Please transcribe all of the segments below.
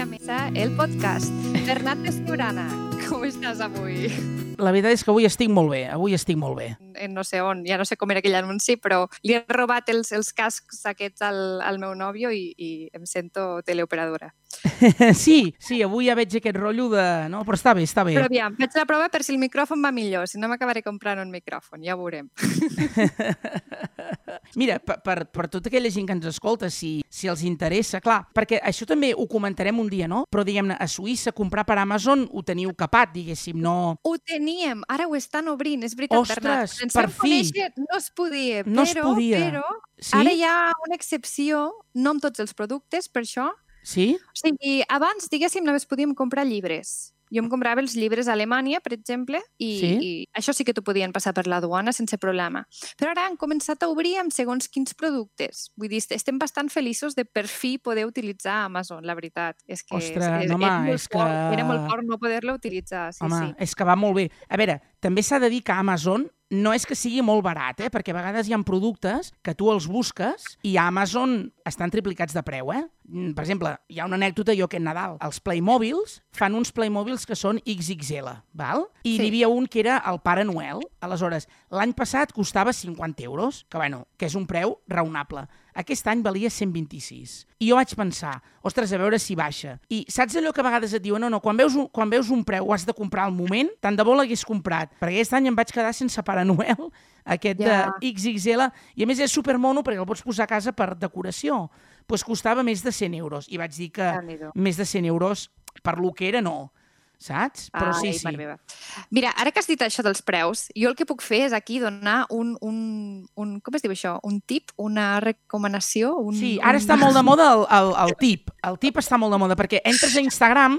dia Mesa, el podcast. Bernat Esturana, com estàs avui? La veritat és que avui estic molt bé, avui estic molt bé. En no sé on, ja no sé com era aquell anunci, però li he robat els, els cascs aquests al, al meu nòvio i, i em sento teleoperadora. sí, sí, avui ja veig aquest rotllo de... No, però està bé, està bé. Però aviam, faig la prova per si el micròfon va millor, si no m'acabaré comprant un micròfon, ja ho veurem. Mira, per, per, per tota aquella gent que ens escolta, si, si els interessa, clar, perquè això també ho comentarem un dia, no? Però diguem-ne, a Suïssa comprar per Amazon ho teniu capat, diguéssim, no... Ho teníem, ara ho estan obrint, és veritat, Ostres, Bernat. Ens per fi. conèixer, no es podia, No es però, podia. però Sí? ara hi ha una excepció, no amb tots els productes, per això. Sí? O sigui, abans, diguéssim, només podíem comprar llibres. Jo em comprava els llibres a Alemanya, per exemple, i, Sí? i això sí que t'ho podien passar per la duana sense problema. Però ara han començat a obrir amb segons quins productes. Vull dir, estem bastant feliços de per fi poder utilitzar Amazon, la veritat. És que Ostres, és, no, home, era, molt és que- fort, era molt fort no poder-la utilitzar. Sí, Home, sí. és que va molt bé. A veure, també s'ha de dir que Amazon no és que sigui molt barat, eh? perquè a vegades hi ha productes que tu els busques i a Amazon estan triplicats de preu. Eh? Mm, Per exemple, hi ha una anècdota jo aquest Nadal. Els Playmobils fan uns Playmobils que són XXL, val? I Sí. n'hi havia un que era el Pare Noel. Aleshores, l'any passat costava 50 euros, que bueno, que és un preu raonable. Aquest any valia 126. I jo vaig pensar, ostres, a veure si baixa. I saps allò que a vegades et diuen, no, no, quan veus un, quan veus un preu ho has de comprar al moment, tant de bo l'hagués comprat. Perquè aquest any em vaig quedar sense Pare Noel, aquest Ja. de XXL, i a més és supermono perquè el pots posar a casa per decoració. Doncs pues costava més de 100 euros. I vaig dir que Déu-n'hi-do. més de 100 euros per lo que era, no. Saps? Però sí, Ai, sí. meva. Mira, ara que has dit això dels preus, jo el que puc fer és aquí donar un, un, un com es diu això? Un tip? Una recomanació? Un, Sí, ara un... està molt de moda el, el, el tip. El tip està molt de moda perquè entres a Instagram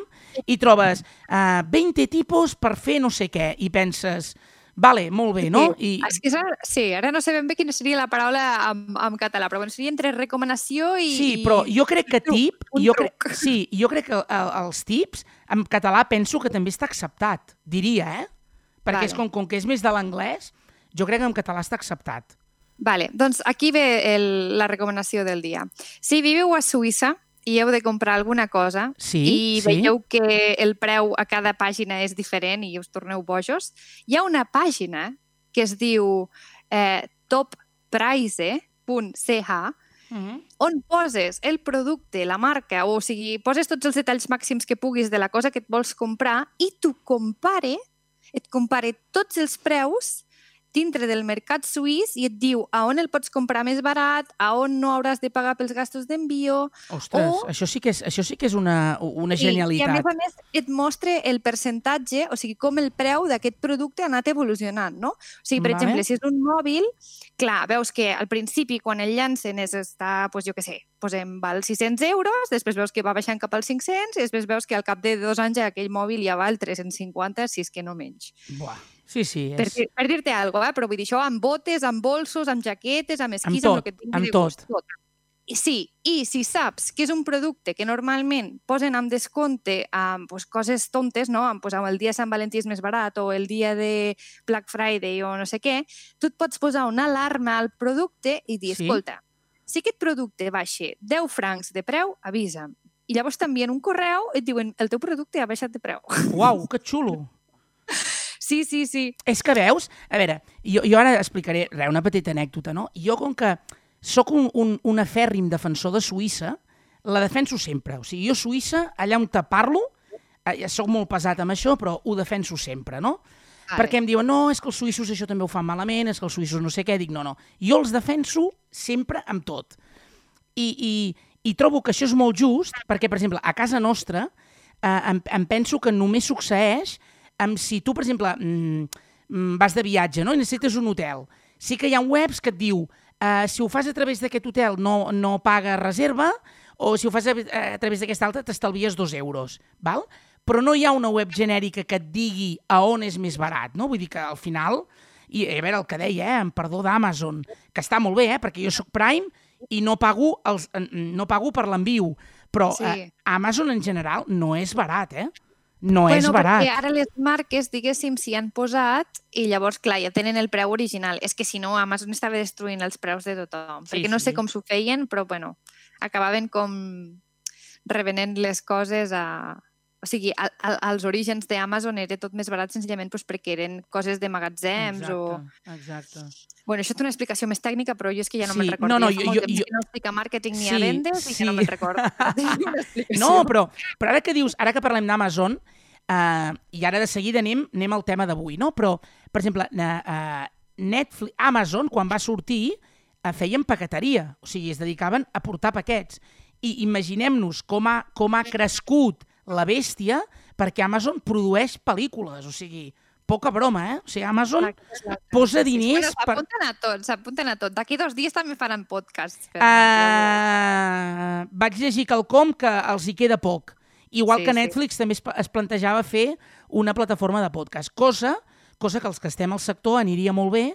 i trobes uh, 20 tipus per fer no sé què i penses, vale, molt bé, no? Sí, I, és que ara, sí, ara no sé ben bé quina seria la paraula en, en català, però bueno, seria entre recomanació i... sí, però jo crec que truc, tip, un jo crec, truc. sí, jo crec que el, els tips en català penso que també està acceptat, diria, eh? Perquè Vale. és com, com que és més de l'anglès, jo crec que en català està acceptat. Vale, doncs aquí ve el, la recomanació del dia. Si viviu a Suïssa i heu de comprar alguna cosa Sí, i sí. veieu que el preu a cada pàgina és diferent i us torneu bojos, hi ha una pàgina que es diu eh, topprice.ch Mm -hmm. on poses el producte, la marca, o sigui, poses tots els detalls màxims que puguis de la cosa que et vols comprar i tu compare, et compare tots els preus dintre del mercat suís i et diu a on el pots comprar més barat, a on no hauràs de pagar pels gastos d'envio, Ostres, O- això sí que és, això sí que és una, una i, i a genialitat. més a més et mostra el percentatge, o sigui, com el preu d'aquest producte ha anat evolucionant, no? O sigui, per Vale. exemple, si és un mòbil, clar, veus que al principi, quan el llancen, és està, doncs jo què sé, posem, val 600 euros, després veus que va baixant cap als 500, i després veus que al cap de dos anys aquell mòbil ja val 350, si és que no menys. Buah. Sí, sí, Per, és... dir- per dir-te alguna cosa, eh? però vull dir això amb botes, amb bolsos, amb jaquetes, amb esquís, tot, amb el que et vingui amb de gust. tot. tot. I sí, i si saps que és un producte que normalment posen amb descompte amb pues, coses tontes, no? amb, pues, amb el dia de Sant Valentí és més barat o el dia de Black Friday o no sé què, tu et pots posar una alarma al producte i dir, Sí. escolta, si aquest producte baixa 10 francs de preu, avisa'm. I llavors t'envien un correu i et diuen el teu producte ha baixat de preu. Uau, que xulo! Sí, sí, sí. És que veus, a veure, jo, jo ara explicaré re, una petita anècdota, no? Jo, com que sóc un, un, un afèrrim defensor de Suïssa, la defenso sempre. O sigui, jo Suïssa, allà on te parlo, eh, ja sóc molt pesat amb això, però ho defenso sempre, no? Vale. Perquè em diuen, no, és que els suïssos això també ho fan malament, és que els suïssos no sé què, dic, no, no. Jo els defenso sempre amb tot. I, i, i trobo que això és molt just, perquè, per exemple, a casa nostra eh, em, em penso que només succeeix amb si tu, per exemple, mm, mm, vas de viatge no? i necessites un hotel. Sí que hi ha webs que et diu eh, si ho fas a través d'aquest hotel no, no paga reserva o si ho fas a, a través d'aquesta altra t'estalvies dos euros. Val? Però no hi ha una web genèrica que et digui a on és més barat. No? Vull dir que al final, i a veure el que deia, eh, amb perdó d'Amazon, que està molt bé, eh, perquè jo sóc Prime i no pago, els, no pago per l'enviu, però Sí. eh, Amazon en general no és barat, eh? No és bueno, barat. perquè ara les marques, diguéssim, s'hi han posat i llavors, clar, ja tenen el preu original. És que si no, Amazon estava destruint els preus de tothom. Sí, perquè no sí. sé com s'ho feien, però, bueno, acabaven com... revenent les coses a... O sigui, a, a, als orígens d'Amazon era tot més barat senzillament doncs, perquè eren coses de magatzems exacte, o... exacte. Bueno, això té una explicació més tècnica, però jo és que ja no Sí, me'n recordo. no, no, Ja jo- jo- jo- no estic a màrqueting ni Sí, a vendes i que no sí. me'n recordo. No, però, però ara que dius, ara que parlem d'Amazon, uh, i ara de seguida anem, anem al tema d'avui, no? Però, per exemple, uh, Netflix, Amazon, quan va sortir, uh, feien paqueteria, o sigui, es dedicaven a portar paquets. I imaginem-nos com, ha, com ha crescut la bèstia perquè Amazon produeix pel·lícules, o sigui, poca broma, eh? O sigui, Amazon posa diners Bueno, per... s'apunten a tot, s'apunten a tot. D'aquí dos dies també faran podcasts. Però... Uh, vaig llegir quelcom que els hi queda poc. Igual Sí, que sí. Netflix també es, es plantejava fer una plataforma de podcast, cosa, cosa que els que estem al sector aniria molt bé,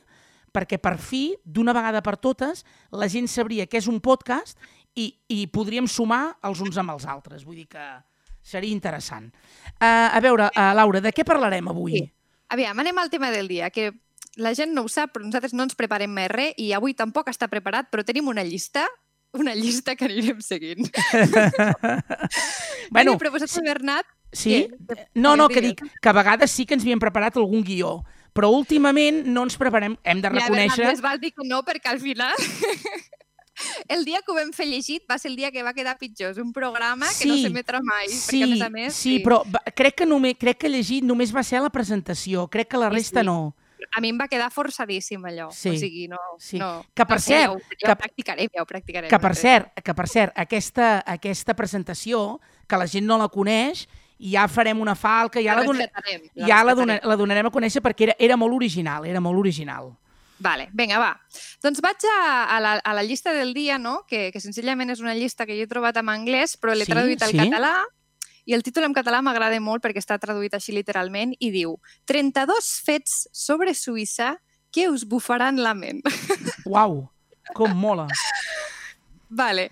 perquè per fi, d'una vegada per totes, la gent sabria què és un podcast i, i podríem sumar els uns amb els altres. Vull dir que seria interessant. Uh, a veure, uh, Laura, de què parlarem avui? Sí. Aviam, anem al tema del dia, que la gent no ho sap, però nosaltres no ens preparem més res i avui tampoc està preparat, però tenim una llista una llista que anirem seguint. bueno, He proposat al Bernat Sí? Què? No, no, que dic que a vegades sí que ens havíem preparat algun guió, però últimament no ens preparem, hem de Ja, reconèixer... Bernat, més val dir que no, perquè al final... El dia que ho vam fer llegit va ser el dia que va quedar pitjor. És un programa que no Sí, s'emetrà mai. Sí, perquè, a més a més, sí, però va- crec que, només, crec que llegit només va ser la presentació, crec que la Sí, resta sí. no. a mi em va quedar forçadíssim allò. Sí, O sigui, no... sí. no Que, per no cert, Ja ho, ja que- ho practicarem, ja ho practicarem. Que per no cert, que per cert, aquesta, aquesta presentació, que la gent no la coneix, ja farem una falca, ja la, la ja la, la donarem a conèixer perquè era, era molt original, era molt original. Vale, vinga, va. Doncs vaig a, a, la, a la llista del dia, no? que, que senzillament és una llista que jo he trobat en anglès, però l'he Sí, traduït al sí. català, i el títol en català m'agrada molt perquè està traduït així literalment, i diu 32 fets sobre Suïssa que us bufaran la ment. Uau, com mola. vale.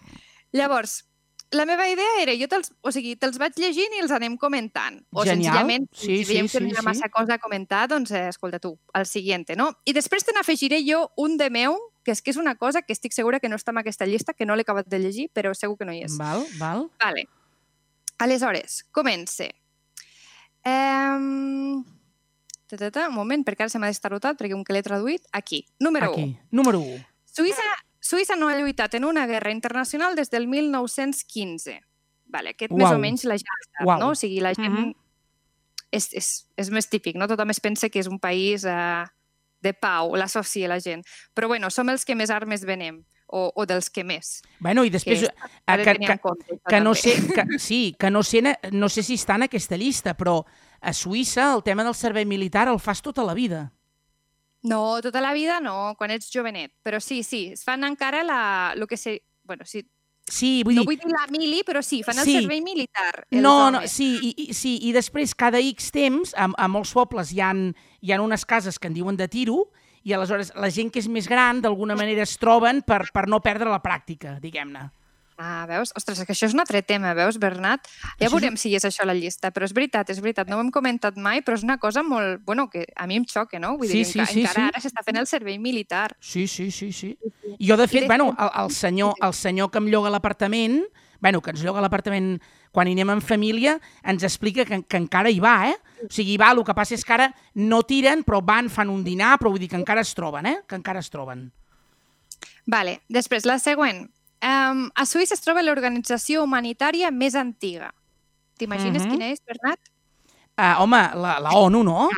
Llavors, la meva idea era, jo te'ls, o sigui, te'ls vaig llegint i els anem comentant. O Genial. senzillament, Sí, si veiem sí, que no hi sí, ha sí. massa cosa a comentar, doncs, eh, escolta tu, el siguiente, no? I després te n'afegiré jo un de meu, que és que és una cosa que estic segura que no està en aquesta llista, que no l'he acabat de llegir, però segur que no hi és. Val, val. Vale. Aleshores, comence. Um... Ta, ta, ta, un moment, perquè ara se m'ha destarotat, perquè com que l'he traduït, aquí. Número 1. Aquí, número 1. Suïssa, Suïssa no ha lluitat en una guerra internacional des del 1915. Vale, aquest més Uau. o menys la gent sap, Uau. no? O sigui, la gent... Mhm. és, és, és més típic, no? Tothom es pensa que és un país eh, de pau, l'associa la gent. Però bueno, som els que més armes venem, o, o dels que més. Bueno, i després... Que de que, que, compte, que no sé, que, sí, que no sé, no sé si està en aquesta llista, però a Suïssa el tema del servei militar el fas tota la vida. No, tota la vida no, quan ets jovenet. Però sí, sí, es fan encara la, el que sé... Bueno, sí, Sí, vull no dir, vull dir la mili, però sí, fan el Sí. servei militar. no, no, homes. sí, i, i, sí, i després cada X temps, a, a molts pobles hi han, hi han unes cases que en diuen de tiro, i aleshores la gent que és més gran d'alguna manera es troben per, per no perdre la pràctica, diguem-ne. Ah, veus? Ostres, és que això és un altre tema, veus, Bernat? Ja Això és veurem si és això a la llista, però és veritat, és veritat, no ho hem comentat mai, però és una cosa molt... Bueno, que a mi em xoca, no? Vull Sí, dir, sí, enca sí, encara sí. ara s'està fent el servei militar. Sí, sí, sí, sí. Jo, de fet, bueno, el, el, senyor, el senyor que em lloga l'apartament, bueno, que ens lloga l'apartament quan hi anem en família, ens explica que, que encara hi va, eh? O sigui, hi va, el que passa és que ara no tiren, però van, fan un dinar, però vull dir que encara es troben, eh? Que encara es troben. Vale, després, la següent. Um, a Suïssa es troba l'organització humanitària més antiga. T'imagines Mhm. quina és, Bernat? Uh, home, la, la ONU, no?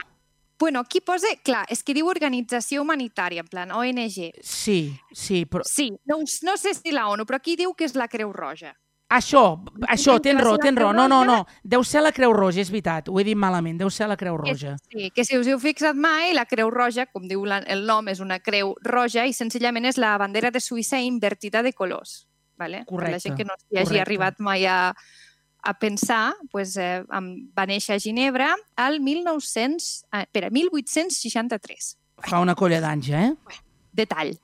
Bueno, aquí posa... Clar, és que diu organització humanitària, en plan ONG. Sí, sí, però... Sí, no, no sé si la ONU, però aquí diu que és la Creu Roja. Això, això, tens raó, tens raó. No, no, no, deu ser la Creu Roja, és veritat, ho he dit malament, deu ser la Creu Roja. Sí, que si us heu fixat mai, la Creu Roja, com diu la, el nom, és una creu roja i senzillament és la bandera de Suïssa invertida de colors. Vale? Per la Correcte, gent que no s'hi hagi correcte. arribat mai a, a pensar, pues, eh, va néixer a Ginebra al 1900, eh, espera, 1863. Fa una colla d'anys, eh? Detall.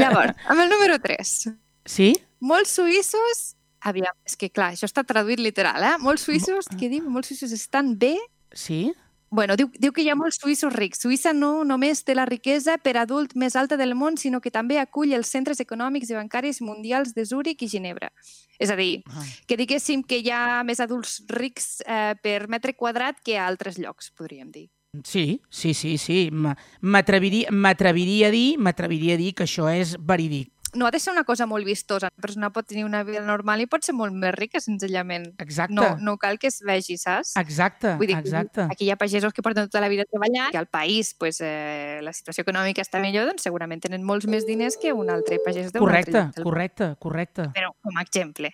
Llavors, amb el número 3. Sí? Molts suïssos... Aviam, és que clar, això està traduït literal, eh? Molts suïssos, què diu? Molts suïssos estan bé Sí? Bueno, diu, diu que hi ha molts suïssos rics. Suïssa no només té la riquesa per adult més alta del món, sinó que també acull els centres econòmics i bancaris mundials de Zúrich i Ginebra. És a dir, Ah. que diguéssim que hi ha més adults rics eh, per metre quadrat que a altres llocs, podríem dir. Sí, sí, sí, sí. M'atreviria a dir, m'atreviria a dir que això és verídic. No ha de ser una cosa molt vistosa. Una persona pot tenir una vida normal i pot ser molt més rica, senzillament. Exacte. No, no cal que es vegi, saps? Exacte, Vull dir, exacte. aquí hi ha pagesos que porten tota la vida treballant, que al país pues, eh, la situació econòmica està millor, doncs segurament tenen molts més diners que un altre pagès d'un altre Correcte, lloc. del- correcte, correcte, Però com a exemple.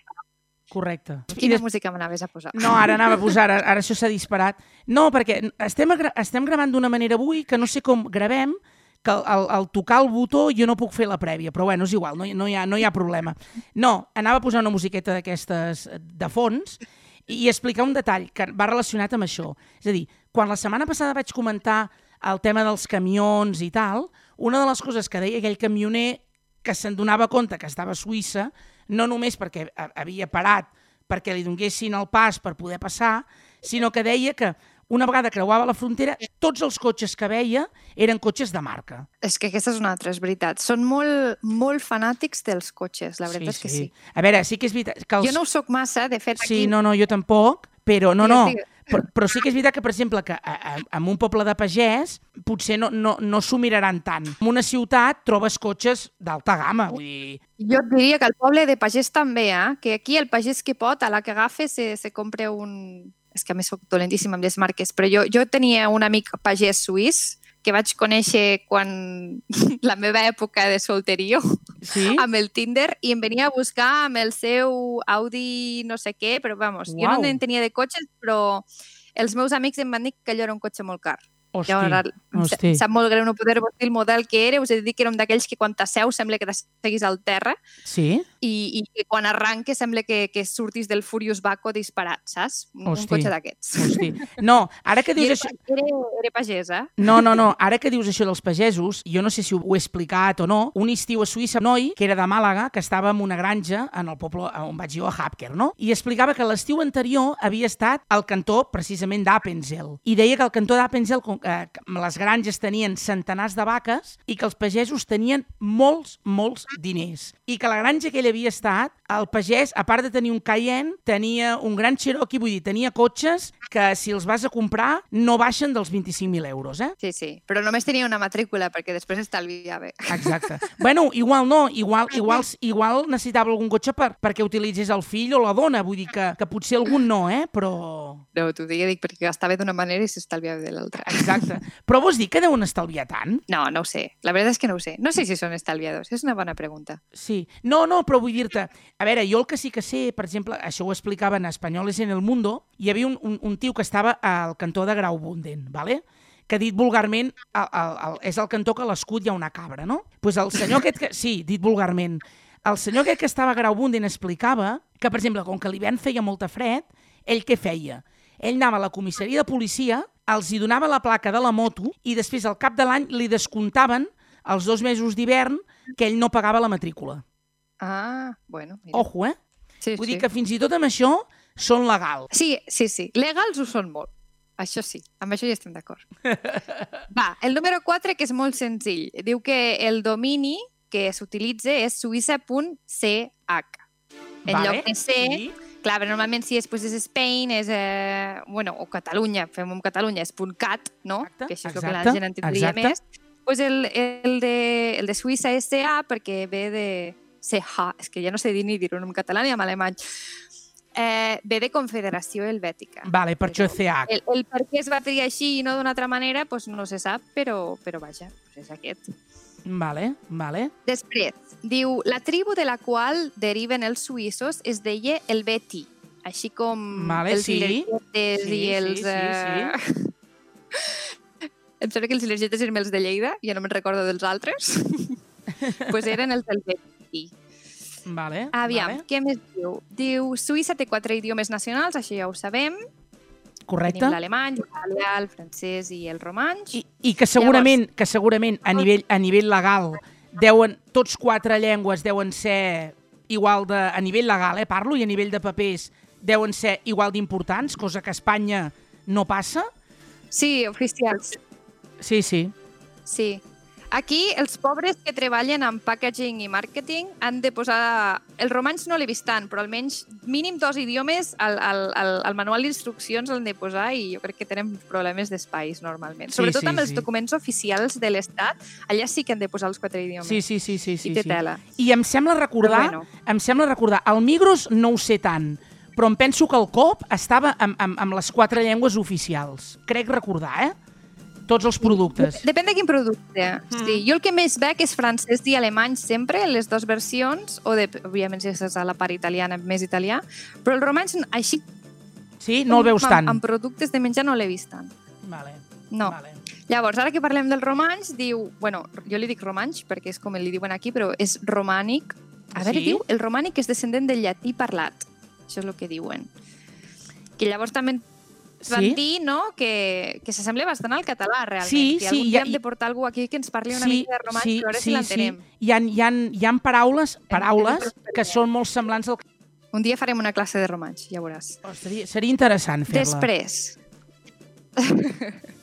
correcte. I Quina des- música m'anaves a posar? No, ara anava a posar, ara, ara això s'ha disparat. No, perquè estem, estem gravant d'una manera avui que no sé com gravem, que al, al, tocar el botó jo no puc fer la prèvia, però bueno, és igual, no, no, hi, ha, no hi ha problema. No, anava a posar una musiqueta d'aquestes eh, de fons i, explicar un detall que va relacionat amb això. És a dir, quan la setmana passada vaig comentar el tema dels camions i tal, una de les coses que deia aquell camioner que se'n donava compte que estava a Suïssa, no només perquè ha- havia parat perquè li donguessin el pas per poder passar, sinó que deia que una vegada creuava la frontera, tots els cotxes que veia eren cotxes de marca. És que aquesta és una altra, és veritat. Són molt, molt fanàtics dels cotxes, la veritat és que sí. A veure, sí que és veritat que els... Jo no ho soc massa, de fet, Sí, aquí... no, no, jo tampoc, però no, no, però, però sí que és veritat que, per exemple, que a, a, en un poble de pagès potser no, no, no s'ho miraran tant. En una ciutat trobes cotxes d'alta gamma, vull dir... Jo et diria que el poble de pagès també, eh? que aquí el pagès que pot, a la que agafa, se, se compra un... És que a més soc dolentíssima amb les marques, però jo, jo tenia un amic pagès suís que vaig conèixer quan la meva època de solterio Sí? amb el Tinder i em venia a buscar amb el seu Audi no sé què, però vamos, jo Uau. no entenia de cotxes, però els meus amics em van dir que allò era un cotxe molt car. Hosti, Llavors, hosti. sap molt greu no poder-vos dir el model que era, us he dir que era un d'aquells que quan t'asseu sembla que t'asseguis al terra Sí? i, i que quan arranques sembla que, que surtis del Furious Baco disparat, saps? Un, un Hosti. cotxe d'aquests. Hosti. No, ara que I dius era, això... era, era pagès, eh? No, no, no. Ara que dius això dels pagesos, jo no sé si ho he explicat o no, un estiu a Suïssa, un noi, que era de Màlaga, que estava en una granja, en el poble on vaig jo, a Hapker, no? I explicava que l'estiu anterior havia estat al cantó, precisament, d'Appenzell. I deia que al cantó d'Appenzell, com, eh, les granges tenien centenars de vaques i que els pagesos tenien molts, molts diners. I que la granja que ell havia estat, el pagès, a part de tenir un Cayenne, tenia un gran Cherokee, vull dir, tenia cotxes que si els vas a comprar no baixen dels 25.000 euros, eh? Sí, sí, però només tenia una matrícula perquè després estalviava. Exacte. bueno, igual no, igual, igual, igual necessitava algun cotxe per, perquè utilitzés el fill o la dona, vull dir que, que potser algun no, eh? Però... No, t'ho dic perquè gastava d'una manera i s'estalviava de l'altra. Exacte. Però vols dir que deuen estalviar tant? No, no ho sé. La veritat és que no ho sé. No sé si són estalviadors. És una bona pregunta. Sí. No, no, però vull dir-te... A veure, jo el que sí que sé, per exemple, això ho explicava en Espanyoles en el Mundo, hi havia un, un, un tio que estava al cantó de Graubunden, ¿vale? que dit vulgarment el, el, el, és el cantó que a l'escut hi ha una cabra, no? pues el senyor aquest que... Sí, dit vulgarment. El senyor aquest que estava a Graubunden explicava que, per exemple, com que a l'hivern feia molta fred, ell què feia? Ell anava a la comissaria de policia, els hi donava la placa de la moto i després, al cap de l'any, li descomptaven els dos mesos d'hivern que ell no pagava la matrícula. Ah, bueno. Mira. Ojo, eh? sí, Vull sí. dir que fins i tot amb això són legal. Sí, sí, sí. Legals ho són molt. Això sí, amb això ja estem d'acord. Va, el número 4, que és molt senzill. Diu que el domini que s'utilitza és suïssa.ch. En Vale, lloc de C, Sí. Clar, però normalment si després és Spain, és, eh, bueno, o Catalunya, fem amb Catalunya, és .cat, no? Exacte, que això és el que la exacte, gent entendria exacte. més. Pues el, el, de, el de Suïssa és CA perquè ve de CH, és que ja no sé dir ni dir-ho en català ni en alemany. Eh, ve de Confederació Helvètica. Vale, per això CH. El, el per què es va triar així i no d'una altra manera, pues no se sap, però, però vaja, pues és aquest. Vale, vale. Després, diu, la tribu de la qual deriven els suïssos es deia el Beti, així com Vale, els sí. ilergetes Sí, i sí, els... sí, eh, em sembla que els ilergetes eren els de Lleida, ja no me'n recordo dels altres. pues eren els del Beti. Vale, Aviam, vale. què més diu? Diu, Suïssa té quatre idiomes nacionals, això ja ho sabem. Correcte. Tenim l'alemany, l'italià, el francès i el romanx. I, I que segurament, que segurament a nivell, a nivell legal deuen, tots quatre llengües deuen ser igual de, a nivell legal, eh, parlo, i a nivell de papers deuen ser igual d'importants, cosa que a Espanya no passa. Sí, oficials. Sí, sí. Sí. Aquí, els pobres que treballen amb packaging i màrqueting han de posar... El romanç no l'he vist tant, però almenys mínim dos idiomes al, al, al, al manual d'instruccions l'han de posar i jo crec que tenen problemes d'espais normalment. Sí, Sobretot sí, amb els sí. documents oficials de l'Estat, allà sí que han de posar els quatre idiomes. Sí, sí, sí, sí, sí, I té sí. tela. I em sembla recordar, Però bueno. em sembla recordar, el Migros no ho sé tant, però em penso que el COP estava amb, amb, amb les quatre llengües oficials. Crec recordar, eh? Tots els productes. Depèn de quin producte. Mm. Sí, jo el que més veig és francès i alemany sempre, les dues versions, o de, òbviament si és a la part italiana, més italià, però el romanç, així Sí? No el veus amb, tant? amb productes de menjar no l'he vist tant. Vale. No. Vale. Llavors, ara que parlem del romanç, diu... Bueno, jo li dic romanç perquè és com li diuen aquí, però és romànic. A veure, Sí? diu, el romànic és descendent del llatí parlat. Això és el que diuen. Que llavors també van Sí? dir, no?, que, que s'assembla bastant al català, realment. Sí, sí, algun hi dia ha- hem de portar algú aquí que ens parli una sí, mica de romanç, sí, a veure sí, si l'entenem. Sí. Hi, ha, hi, ha, hi ha paraules, paraules que són molt semblants al... Un dia farem una classe de romanç, ja veuràs. Oh, seria, seria interessant fer-la. Després,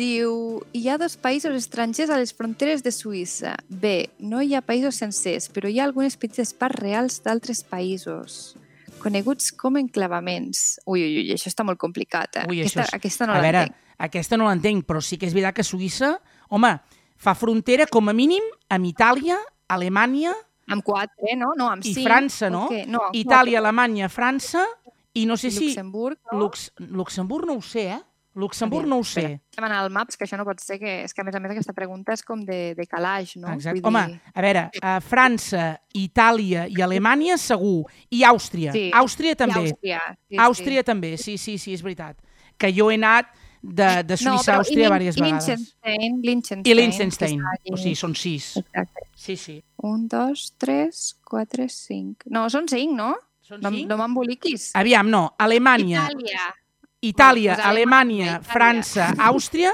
diu, hi ha dos països estrangers a les fronteres de Suïssa. Bé, no hi ha països sencers, però hi ha algunes petites parts reals d'altres països coneguts com enclavaments. Ui, ui, ui, això està molt complicat. Eh? Ui, aquesta, és... aquesta no l'entenc. aquesta no l'entenc, però sí que és veritat que Suïssa, home, fa frontera com a mínim amb Itàlia, Alemanya Amb quatre, no? No, amb i cinc. França, no? o què? no Itàlia, quatre. Alemanya, França i no sé si... Luxemburg, no? Lux... Luxemburg no ho sé, eh? Luxemburg no ho sé. Estem anant al Maps, que això no pot ser, que és que a més a més aquesta pregunta és com de, de calaix, no? Exacte. Vull Home, dir- a veure, a França, Itàlia i Alemanya segur. I Àustria. Sí. Àustria I també. Àustria. Sí, Àustria també, sí, sí, sí, és veritat. Que jo he anat de, de Suïssa a però Àustria i diverses vegades. Liechtenstein, Liechtenstein. I Liechtenstein. O sigui, són sis. Exacte. Sí, sí. Un, dos, tres, quatre, cinc. No, són cinc, no? Són No, cinc? no m'emboliquis. Aviam, no. Alemanya, Itàlia. Itàlia, Pues Alemanya, Alemanya, Itàlia. França, Àustria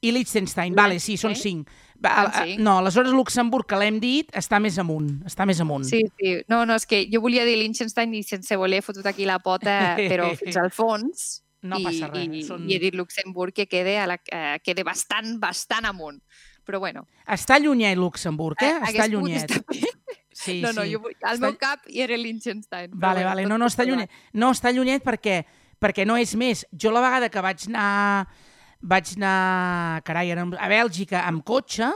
i Liechtenstein. Vale, sí, són cinc. Va, Són a- a- cinc. No, aleshores Luxemburg, que l'hem dit, està més amunt. Està més amunt. Sí, sí. No, no, és que jo volia dir Liechtenstein i sense voler he fotut aquí la pota, però fins al fons. No I, passa res. I, Són... i he dit Luxemburg que quede, a la, eh, quede bastant, bastant amunt. Però bueno, Està llunyet Luxemburg, eh? eh, Està llunyet. Sí, no, no, sí. jo, al Està- meu cap hi era Liechtenstein. Vale, vale. No, no, està llunyet. No, està llunyet perquè, perquè no és més. Jo la vegada que vaig anar, vaig anar, carai, a Bèlgica amb cotxe,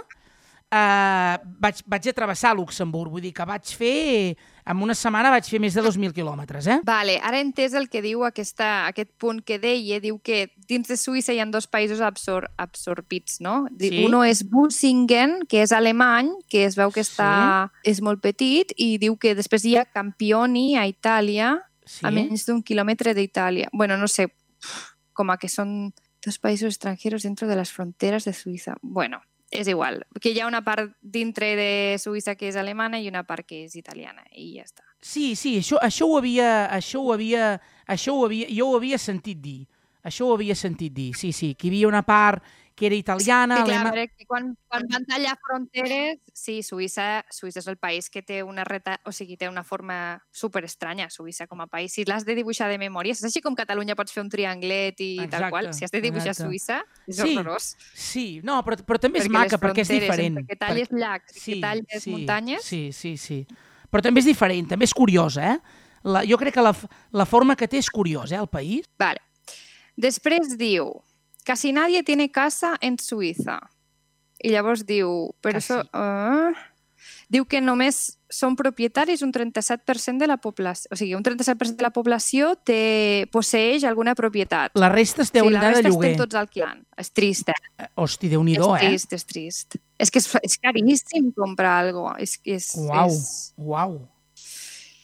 eh, vaig, vaig a travessar Luxemburg. Vull dir que vaig fer, en una setmana vaig fer més de 2.000 quilòmetres, eh? Vale, ara he entès el que diu aquesta, aquest punt que deia, diu que dins de Suïssa hi ha dos països absor absorbits, no? Sí. Uno és Busingen, que és alemany, que es veu que està, és molt petit, i diu que després hi ha Campioni, a Itàlia, Sí. a menys d'un quilòmetre d'Itàlia. Bueno, no sé, com a que són dos països extranjeros dentro de les fronteres de Suïssa. Bueno, és igual, que hi ha una part dintre de Suïssa que és alemana i una part que és italiana, i ja està. Sí, sí, això, això ho havia, això ho havia, això ho havia, jo ho havia sentit dir. Això ho havia sentit dir, sí, sí, que hi havia una part que era italiana, Sí, clar, veure, que quan, quan van tallar fronteres, sí, Suïssa, Suïssa és el país que té una reta, o sigui, té una forma super estranya, Suïssa com a país. Si l'has de dibuixar de memòria, és així com Catalunya pots fer un trianglet i Exacte, tal qual. Si has de dibuixar exacte. Suïssa, és Sí, horrorós. Sí, no, però, però també és perquè maca les perquè és diferent. Que talles llacs i que talles sí, muntanyes. Sí, sí, sí. Però també és diferent, també és curiosa, eh? La, jo crec que la, la forma que té és curiosa, eh, el país. Vale. Després diu, casi nadie tiene casa en Suïssa. I llavors diu, però Casi. això... Uh, diu que només són propietaris un 37% de la població. O sigui, un 37% de la població té, posseix alguna propietat. La resta es deu sí, la anar de resta lloguer. estem tots alquilant. És trist, eh? Eh, Hosti, déu nhi és eh? trist, és trist. És que és, és caríssim comprar alguna cosa. És, és, Uau, és, uau.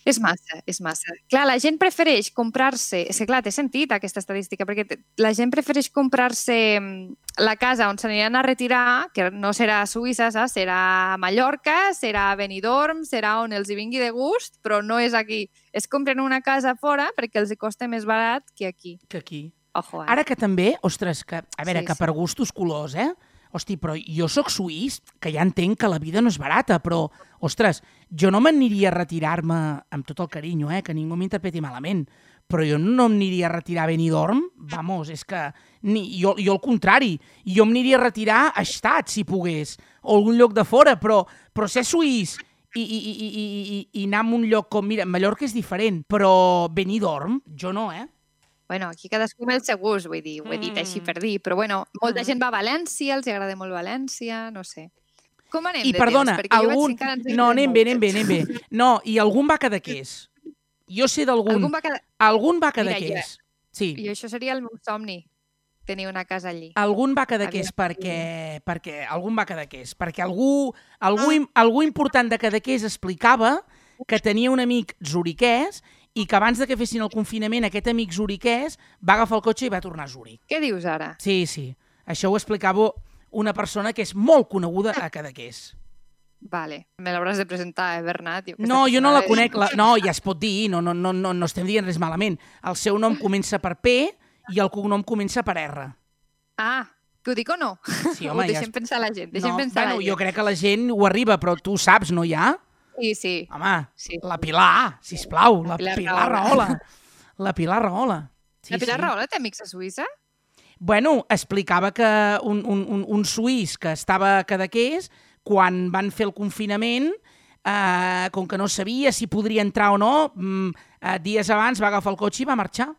És massa, és massa. Clar, la gent prefereix comprar-se... És que, clar, té sentit aquesta estadística, perquè la gent prefereix comprar-se mm, la casa on s'aniran a retirar, que no serà a Suïssa, saps? serà a Mallorca, serà a Benidorm, serà on els hi vingui de gust, però no és aquí. Es compren una casa fora perquè els hi costa més barat que aquí. Que aquí. Ojo, eh? Ara que també, ostres, que, a veure, Sí, que sí. per gustos colors, eh? Hosti, però jo sóc suís, que ja entenc que la vida no és barata, però, ostres, jo no m'aniria a retirar-me amb tot el carinyo, eh? Que ningú m'interpreti malament. però jo no em aniria a retirar a Benidorm, vamos, és que ni, jo, jo al contrari, jo em aniria a retirar a Estat, si pogués, o algun lloc de fora, però, però ser suís i, i, i, i, i, i anar a un lloc com... Mira, Mallorca és diferent, però Benidorm, jo no, eh? Bueno, aquí cadascú amb el seu gust, vull dir, ho he dit així Mm. per dir, però bueno, molta Mm. gent va a València, els agrada molt València, no sé. Com anem I de perdona, temps? Perquè algun... que No, anem bé, anem bé, anem bé. No, i algun va Cadaqués. Jo sé d'algun... Algun va quedar... Algun va Mira, Cadaqués. Sí. I això seria el meu somni, tenir una casa allí. Algun va Cadaqués Aviam. perquè, perquè... Algun va Cadaqués perquè algú, algú, Ah. algú important de Cadaqués explicava que tenia un amic zuriquès i que abans de que fessin el confinament aquest amic zuriquès va agafar el cotxe i va tornar a Zuric. Què dius ara? Sí, sí. Això ho explicava una persona que és molt coneguda a Cadaqués. Vale, me l'hauràs de presentar, eh, Bernat? Jo, No, jo no la conec. La... No, ja es pot dir, no, no, no, no, no estem dient res malament. El seu nom comença per P i el cognom comença per R. Ah, que ho dic o no? Sí, Ho home, ja deixem es... pensar la gent, deixem no, pensar bueno, la jo gent. crec que la gent ho arriba, però tu saps, no hi ha? Sí, sí. Home, sí. la Pilar, sisplau, la, La Pilar Pilar, Rahola. La Pilar Rahola. la Pilar Rahola té amics a Suïssa? Bueno, explicava que un, un, un, un suís que estava a Cadaqués, quan van fer el confinament, eh, com que no sabia si podria entrar o no, mm, eh, dies abans va agafar el cotxe i va marxar,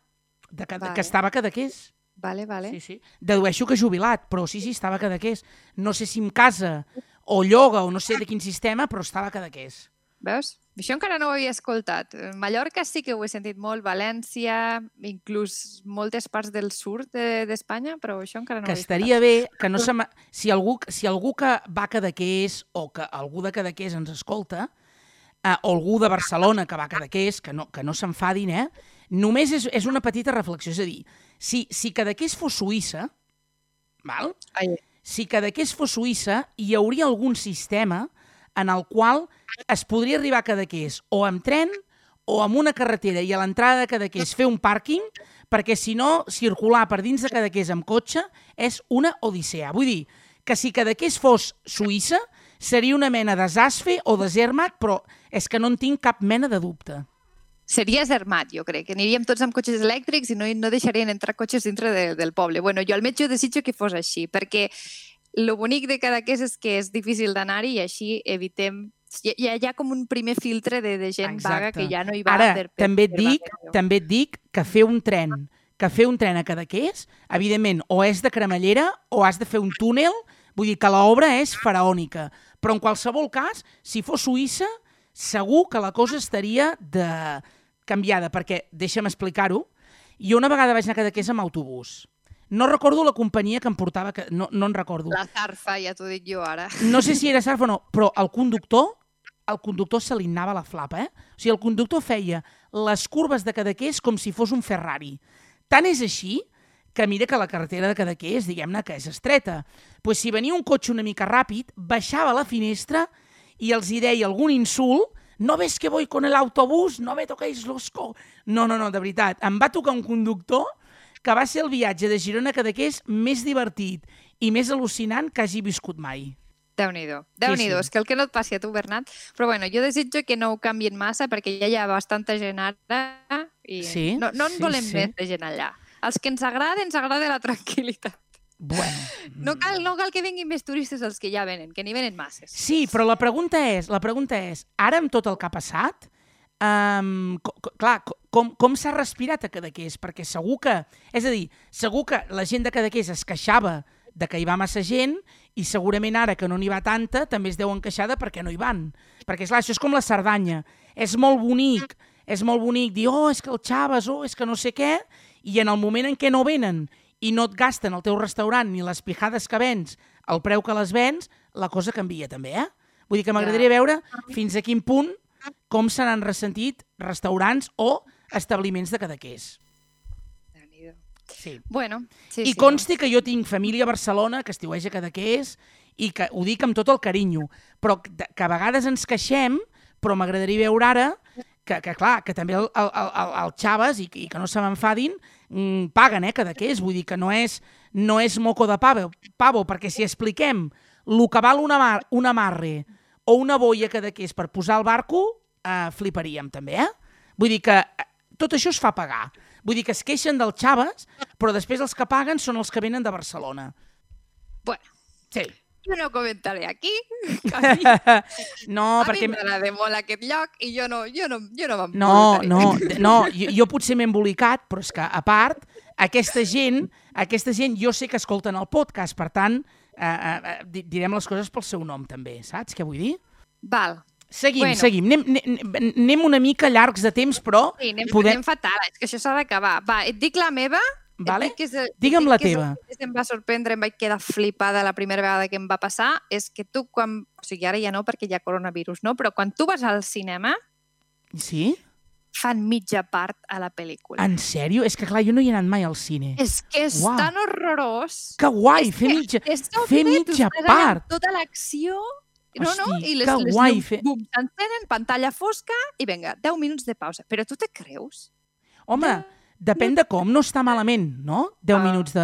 de, Cada- Vale. que estava a Cadaqués. Vale, vale. Sí, sí. Dedueixo que jubilat, però sí, sí, estava a Cadaqués. No sé si en casa o lloga o no sé de quin sistema, però estava a Cadaqués. Veus? Això encara no ho havia escoltat. Mallorca sí que ho he sentit molt, València, inclús moltes parts del sud de- d'Espanya, però això encara no que ho he estaria bé que no se si, algú, si algú que va a Cadaqués o que algú de Cadaqués ens escolta, eh, o algú de Barcelona que va a Cadaqués, que no, que no s'enfadin, eh? només és, és una petita reflexió. És a dir, si, si Cadaqués fos Suïssa, val? Ai, si Cadaqués fos Suïssa, hi hauria algun sistema en el qual es podria arribar a Cadaqués o amb tren o amb una carretera i a l'entrada de Cadaqués fer un pàrquing, perquè si no, circular per dins de Cadaqués amb cotxe és una odissea. Vull dir que si Cadaqués fos Suïssa, seria una mena de Zasfe o de Zermatt, però és que no en tinc cap mena de dubte. Seria Zermatt, jo crec. que Aniríem tots amb cotxes elèctrics i no, no deixarien entrar cotxes dintre de, del poble. Bueno, jo almenys jo desitjo que fos així, perquè lo bonic de Cadaqués és que és difícil d'anar-hi i així evitem... Hi, hi, ha, hi ha com un primer filtre de, de gent Exacte. vaga que ja no hi va Ara, per, per, també et per dic, vacació. també et dic que fer un tren que fer un tren a Cadaqués, evidentment, o és de cremallera o has de fer un túnel, vull dir que l'obra és faraònica. Però en qualsevol cas, si fos Suïssa, segur que la cosa estaria de... canviada, perquè, deixa'm explicar-ho, jo una vegada vaig anar a Cadaqués amb autobús. No recordo la companyia que em portava, que no, no en recordo. La zarfa, ja t'ho dic jo ara. No sé si era Sarf o no, però el conductor, el conductor se li anava la flapa, eh? O sigui, el conductor feia les curves de Cadaqués com si fos un Ferrari. Tant és així que mira que la carretera de Cadaqués, diguem-ne que és estreta. pues si venia un cotxe una mica ràpid, baixava la finestra i els hi deia algun insult, no ves que voy con el autobús, no me toquéis los co... No, no, no, de veritat. Em va tocar un conductor que va ser el viatge de Girona a Cadaqués més divertit i més al·lucinant que hagi viscut mai. Déu-n'hi-do. Déu-n'hi-do. sí. És que el que no et passi a tu, Bernat. Però bueno, jo desitjo que no ho canvien massa perquè ja hi ha bastanta gent ara i Sí, no, no en sí, volem sí. més de gent allà. Els que ens agrada, ens agrada la tranquil·litat. Bueno, No cal, no cal que vinguin més turistes els que ja venen, que n'hi venen masses. sí, però la pregunta és, la pregunta és, ara amb tot el que ha passat, um, co co clar, co- com, com s'ha respirat a Cadaqués? Perquè segur que, és a dir, segur que la gent de Cadaqués es queixava de que hi va massa gent i segurament ara que no n'hi va tanta també es deuen queixar de perquè no hi van. Perquè, esclar, això és com la Cerdanya. És molt bonic, és molt bonic dir, oh, és que el Chaves, oh, és que no sé què, i en el moment en què no venen i no et gasten al teu restaurant ni les pijades que vens, el preu que les vens, la cosa canvia també, eh? Vull dir que m'agradaria veure fins a quin punt com se n'han ressentit restaurants o establiments de Cadaqués. Sí. Bueno, sí, I sí. consti que jo tinc família a Barcelona que estiueja Cadaqués i que ho dic amb tot el carinyo, però que a vegades ens queixem, però m'agradaria veure ara que, que clar, que també el, el, el, el Chaves, i, i que no se m'enfadin, mm, paguen, eh, Cadaqués. Vull dir que no és, no és moco de pavo, pavo perquè si expliquem el que val una, mar, una amarre o una boia Cadaqués per posar al barco, eh, fliparíem també, eh? Vull dir que eh, tot això es fa pagar. Vull dir que es queixen del Chaves, però després els que paguen són els que venen de Barcelona. Bueno, Sí. Jo no comentaré aquí. que A mi, no, a perquè... mi m'agrada molt aquest lloc i jo no, jo no, jo no No, no, no, jo, jo potser m'he embolicat, però és que, a part, aquesta gent, aquesta gent jo sé que escolten el podcast, per tant, eh, eh, di- direm les coses pel seu nom també, saps què vull dir? Val. Seguim, Bueno. seguim. Anem, anem, anem una mica llargs de temps, però Sí, anem, podem... anem fatal, és que això s'ha d'acabar. Va, et dic la meva. Vale. Que és, et Digue'm la que és teva. el que Em va sorprendre, em vaig quedar flipada la primera vegada que em va passar, és que tu quan... O sigui, ara ja no, perquè hi ha coronavirus, no? Però quan tu vas al cinema, Sí? fan mitja part a la pel·lícula. En sèrio? És que, clar, jo no hi he anat mai al cine. És que és Uau. tan horrorós. Que guai, És fer mitja... fer mitja part. Tota l'acció... No, no, i les, que les guai fer- bum, s'encenen, pantalla fosca i vinga, 10 minuts de pausa. Però tu te creus? Home, depèn de com, no està malament, no? 10 minuts de...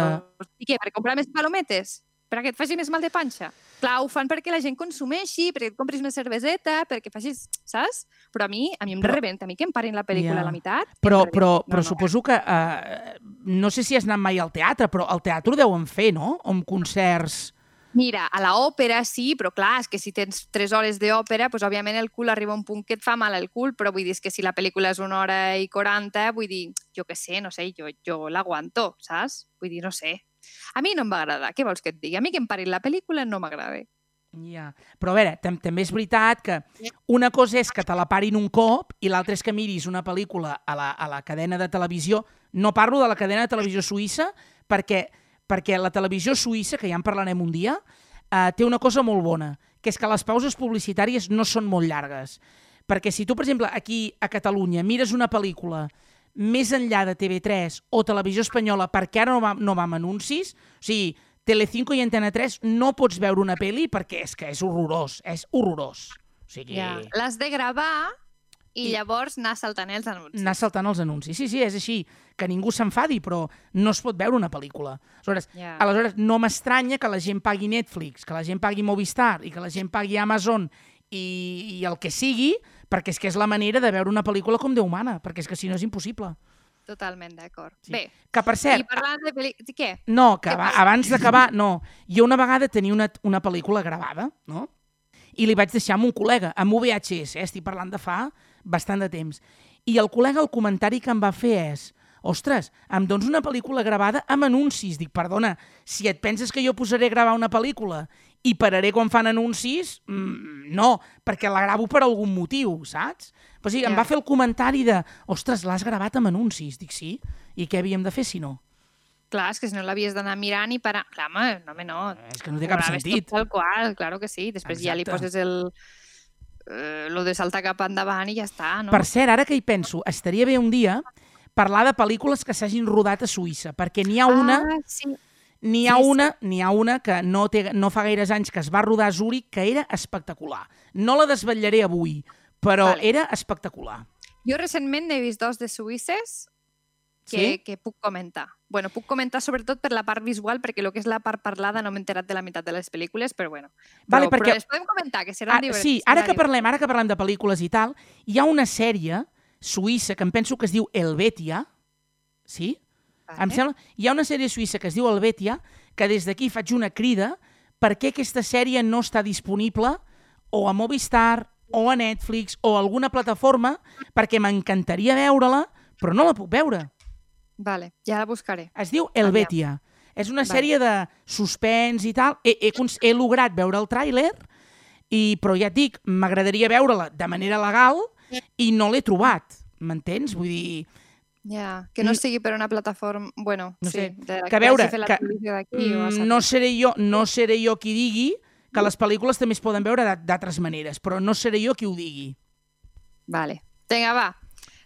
I què, per comprar més palometes? Perquè et faci més mal de panxa? Clar, ho fan perquè la gent consumeixi, perquè et compris una cerveseta, perquè facis, saps? Però a mi, a mi em Però- rebenta, a mi que em parin la pel·lícula Ja. a la meitat. Però, però, No, però no. suposo que... Eh, no sé si has anat mai al teatre, però al teatre ho deuen fer, no? O amb concerts... Mira, a l'òpera sí, però clar, és que si tens 3 hores d'òpera, doncs òbviament el cul arriba a un punt que et fa mal el cul, però vull dir que si la pel·lícula és una hora i 40, vull dir, jo què sé, no sé, jo, jo l'aguanto, saps? Vull dir, no sé. A mi no em va agradar, què vols que et digui? A mi que em parin la pel·lícula no m'agrada. Ja. Però a veure, tam també és veritat que una cosa és que te la parin un cop i l'altra és que miris una pel·lícula a la, a la cadena de televisió. No parlo de la cadena de televisió suïssa perquè, perquè la televisió suïssa, que ja en parlarem un dia, eh, té una cosa molt bona, que és que les pauses publicitàries no són molt llargues. Perquè si tu, per exemple, aquí a Catalunya mires una pel·lícula més enllà de TV3 o Televisió Espanyola, perquè ara no va, no va amb anuncis, o sigui, Telecinco i Antena 3 no pots veure una pel·li perquè és que és horrorós, és horrorós. O sigui, Ja. L'has de gravar i, I- llavors anar saltant els anuncis. anar saltant els anuncis. Sí, sí, és així, que ningú s'enfadi, però no es pot veure una pel·lícula. Aleshores, Ja. aleshores no m'estranya que la gent pagui Netflix, que la gent pagui Movistar i que la gent pagui Amazon i, i el que sigui, perquè és que és la manera de veure una pel·lícula com Déu mana, perquè és que si no és impossible. Totalment d'acord. Sí. Bé, Que, per i cert, parlant de pel·lícules... Què? No, que Què abans d'acabar, no. Jo una vegada tenia una, una pel·lícula gravada, no? I li vaig deixar amb un col·lega, amb VHS, eh? estic parlant de fa bastant de temps. I el col·lega, el comentari que em va fer és ostres, em dones una pel·lícula gravada amb anuncis. Dic, perdona, si et penses que jo posaré a gravar una pel·lícula i pararé quan fan anuncis, mm, no, perquè la gravo per algun motiu, saps? Però sí, em Ja. va fer el comentari de ostres, l'has gravat amb anuncis. Dic, sí, i què havíem de fer si no? Clar, és que si no l'havies d'anar mirant i parar... Clar, home, no, home, no. És que no té cap sentit. Tot tal qual, claro que sí. Després ja li Exacte. poses el... Eh, lo de saltar cap endavant i ja està, no? Per cert, ara que hi penso, estaria bé un dia parlar de pel·lícules que s'hagin rodat a Suïssa, perquè n'hi ha una, Ah, sí. n'hi ha sí, sí. una, n'hi ha una que no, té, no fa gaires anys que es va rodar a Zúrich, que era espectacular. No la desvetllaré avui, però Vale. era espectacular. Jo recentment n'he vist dos de suïsses que, Sí? que puc comentar. bueno, puc comentar sobretot per la part visual, perquè el que és la part parlada no m'he enterat de la meitat de les pel·lícules, però bueno. Vale, però, perquè- però les podem comentar, que seran Ah, divertits. sí, ara que parlem, ara que parlem de pel·lícules i tal, hi ha una sèrie suïssa que em penso que es diu Helvetia, sí? divertits. Em sembla... Hi ha una sèrie suïssa que es diu Helvetia, que des d'aquí faig una crida perquè aquesta sèrie no està disponible o a Movistar o a Netflix o a alguna plataforma perquè m'encantaria veure-la, però no la puc veure. Vale, ja la buscaré. Es diu Helvetia. És una Vale. sèrie de suspens i tal. He, he, he lograt veure el tràiler, i, però ja et dic, m'agradaria veure-la de manera legal i no l'he trobat. M'entens? Vull dir, Ja, que no Mm. sigui per una plataforma... Bueno, No sí, sé, de, que a veure, que, televisió d'aquí o Mm, no seré jo, no seré jo qui digui que les pel·lícules també es poden veure d'altres maneres, però no seré jo qui ho digui. Vale. Vinga, va.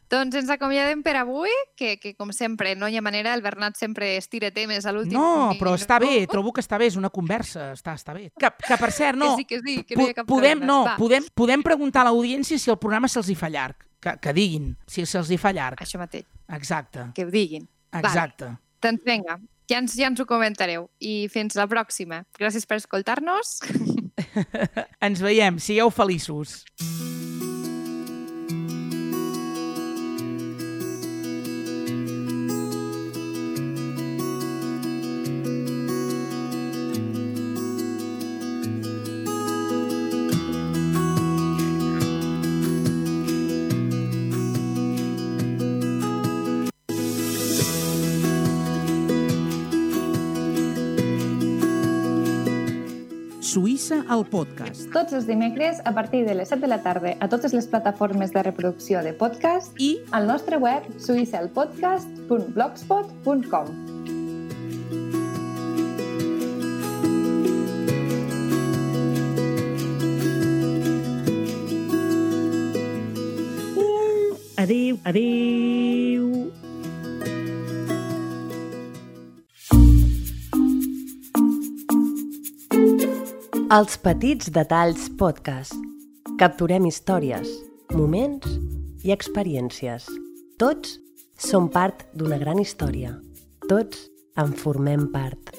Doncs ens acomiadem per avui, que, que com sempre, no hi ha manera, el Bernat sempre estira temes a l'últim No, però està bé, trobo que està bé, és una conversa, està, està bé. Que, que per cert, no, Que sí, que sí, que no hi ha cap podem, problema. no, Va, podem, podem preguntar a l'audiència si el programa se'ls hi fa llarg. Que, que diguin, si se'ls hi fa llarg. Això mateix, Exacte, que ho diguin. exacte. Doncs vinga, ja ens, ja ens ho comentareu. I fins la pròxima. Gràcies per escoltar-nos. Ens veiem, sigueu feliços. Suïssa al podcast. Tots els dimecres a partir de les 7 de la tarda a totes les plataformes de reproducció de podcast i al nostre web suïssaelpodcast.blogspot.com Adéu, adéu. Els petits detalls podcast. Capturem històries, moments i experiències. Tots som part d'una gran història. Tots en formem part.